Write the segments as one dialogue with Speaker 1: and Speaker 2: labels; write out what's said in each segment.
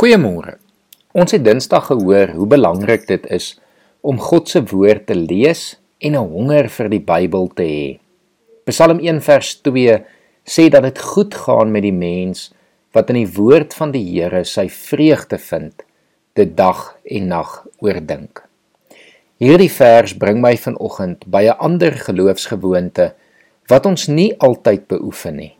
Speaker 1: Goeiemôre. Ons het Dinsdag gehoor hoe belangrik dit is om God se woord te lees en 'n honger vir die Bybel te hê. Psalm 1 vers 2 sê dat dit goed gaan met die mens wat in die woord van die Here sy vreugde vind, dit dag en nag oordink. Hierdie vers bring my vanoggend by 'n ander geloofsgewoonte wat ons nie altyd beoefen nie.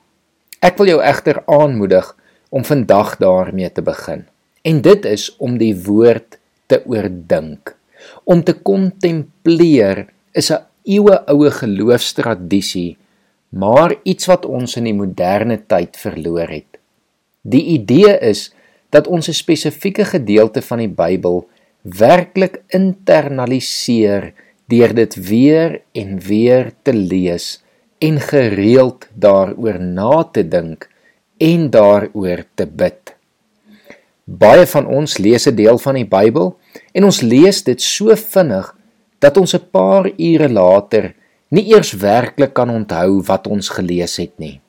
Speaker 1: Ek wil jou egter aanmoedig om vandag daarmee te begin. En dit is om die woord te oordink. Om te kontempleer is 'n eeueoue geloofstradisie, maar iets wat ons in die moderne tyd verloor het. Die idee is dat ons 'n spesifieke gedeelte van die Bybel werklik internaliseer deur dit weer en weer te lees en gereeld daaroor na te dink en daaroor te bid. Baie van ons lees 'n deel van die Bybel en ons lees dit so vinnig dat ons 'n paar ure later nie eers werklik kan onthou wat ons gelees het nie.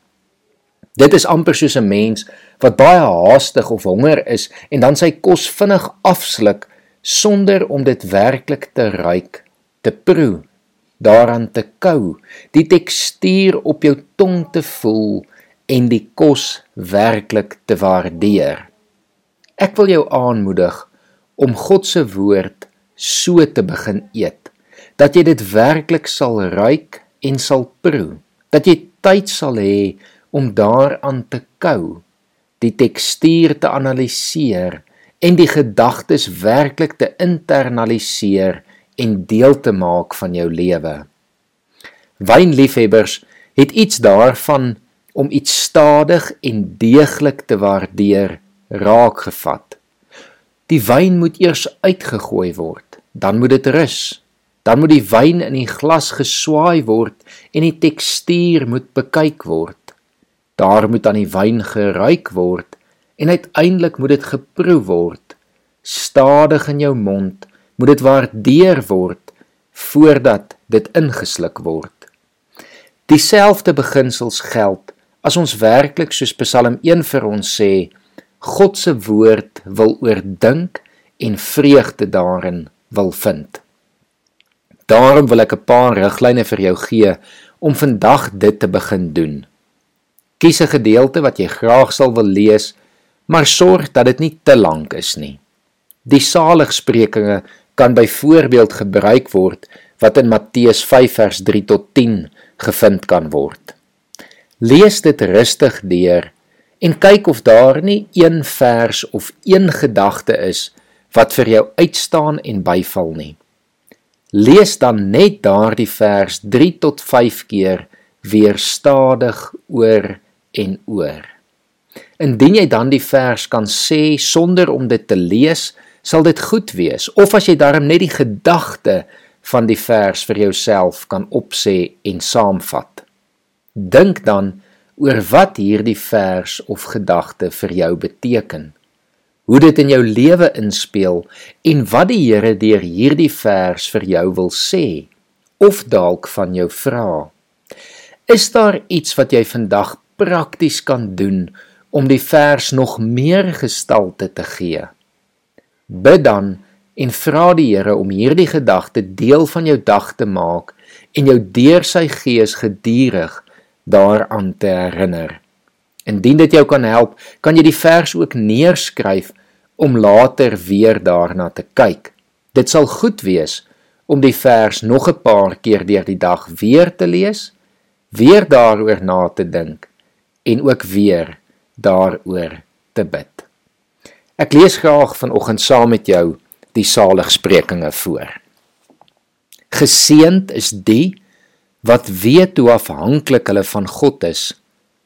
Speaker 1: Dit is amper soos 'n mens wat baie haastig of honger is en dan sy kos vinnig afsluk sonder om dit werklik te ruik, te proe, daaraan te kou, die tekstuur op jou tong te voel en die kos werklik te waardeer. Ek wil jou aanmoedig om God se woord so te begin eet dat jy dit werklik sal ruik en sal proe, dat jy tyd sal hê om daaraan te kou, die tekstuur te analiseer en die gedagtes werklik te internaliseer en deel te maak van jou lewe. Wynliefhebbers het iets daarvan om iets stadig en deeglik te waardeer raak gevat. Die wyn moet eers uitgegooi word, dan moet dit rus. Dan moet die wyn in die glas geswaai word en die tekstuur moet bekyk word. Daar moet aan die wyn geruik word en uiteindelik moet dit geproe word. Stadig in jou mond moet dit waardeer word voordat dit ingesluk word. Dieselfde beginsels geld as ons werklik soos Psalm 1 vir ons sê, God se woord wil oordink en vreugde daarin wil vind. Daarom wil ek 'n paar riglyne vir jou gee om vandag dit te begin doen. Kies 'n gedeelte wat jy graag sal wil lees, maar sorg dat dit nie te lank is nie. Die saligsprekinge kan byvoorbeeld gebruik word wat in Matteus 5 vers 3 tot 10 gevind kan word. Lees dit rustig deur en kyk of daar nie een vers of een gedagte is wat vir jou uitstaan en byval nie. Lees dan net daardie vers 3 tot 5 keer weer stadig oor en oor. Indien jy dan die vers kan sê sonder om dit te lees, sal dit goed wees. Of as jy darm net die gedagte van die vers vir jouself kan opsê en saamvat. Dink dan oor wat hierdie vers of gedagte vir jou beteken. Hoe dit in jou lewe inspel en wat die Here deur hierdie vers vir jou wil sê of dalk van jou vra. Is daar iets wat jy vandag prakties kan doen om die vers nog meer gestalte te gee? Bid dan en vra die Here om hierdie gedagte deel van jou dag te maak en jou deur sy gees gedurig daaraan te herinner. Indien dit jou kan help, kan jy die vers ook neerskryf om later weer daarna te kyk. Dit sal goed wees om die vers nog 'n paar keer deur die dag weer te lees, weer daaroor na te dink en ook weer daaroor te bid. Ek lees graag vanoggend saam met jou die saligsprekinge voor. Geseend is die wat weet hoe afhanklik hulle van God is,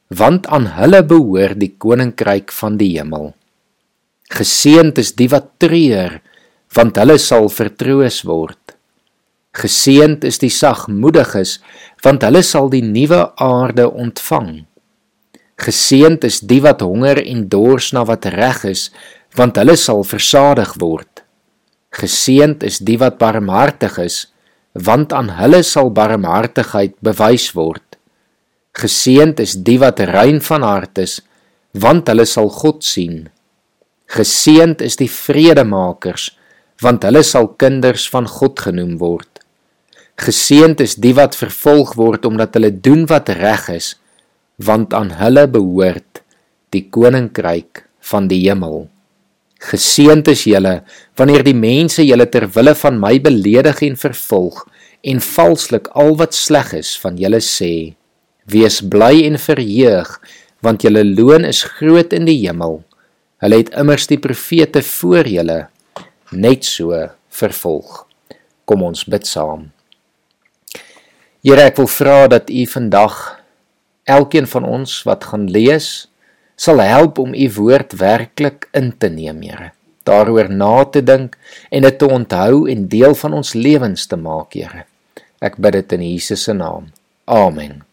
Speaker 1: want aan hulle behoort die koninkryk van die hemel. Geseend is die wat treur, want hulle sal vertroos word. Geseend is die sagmoediges, want hulle sal die nuwe aarde ontvang. Geseend is die wat honger en dors na wat reg is, want hulle sal versadig word. Geseend is die wat barmhartig is, want aan hulle sal barmhartigheid bewys word. Geseend is die wat rein van hart is, want hulle sal God sien. Geseend is die vredemakers, want hulle sal kinders van God genoem word. Geseend is die wat vervolg word omdat hulle doen wat reg is, want aan hulle behoort die koninkryk van die hemel. Geseend is julle wanneer die mense julle ter wille van my beledig en vervolg en valslik al wat sleg is van julle sê. Wees bly en verheug want julle loon is groot in die hemel. Hulle het immers die profete voor julle net so vervolg. Kom ons bid saam. Here ek wil vra dat U vandag elkeen van ons wat gaan lees sal help om u woord werklik in te neem, Here. Daaroor na te dink en dit te onthou en deel van ons lewens te maak, Here. Ek bid dit in Jesus se naam. Amen.